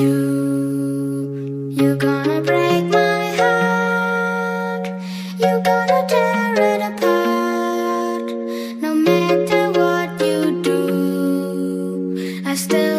you. You're gonna break my heart. You're gonna tear it apart. No matter what you do, I still.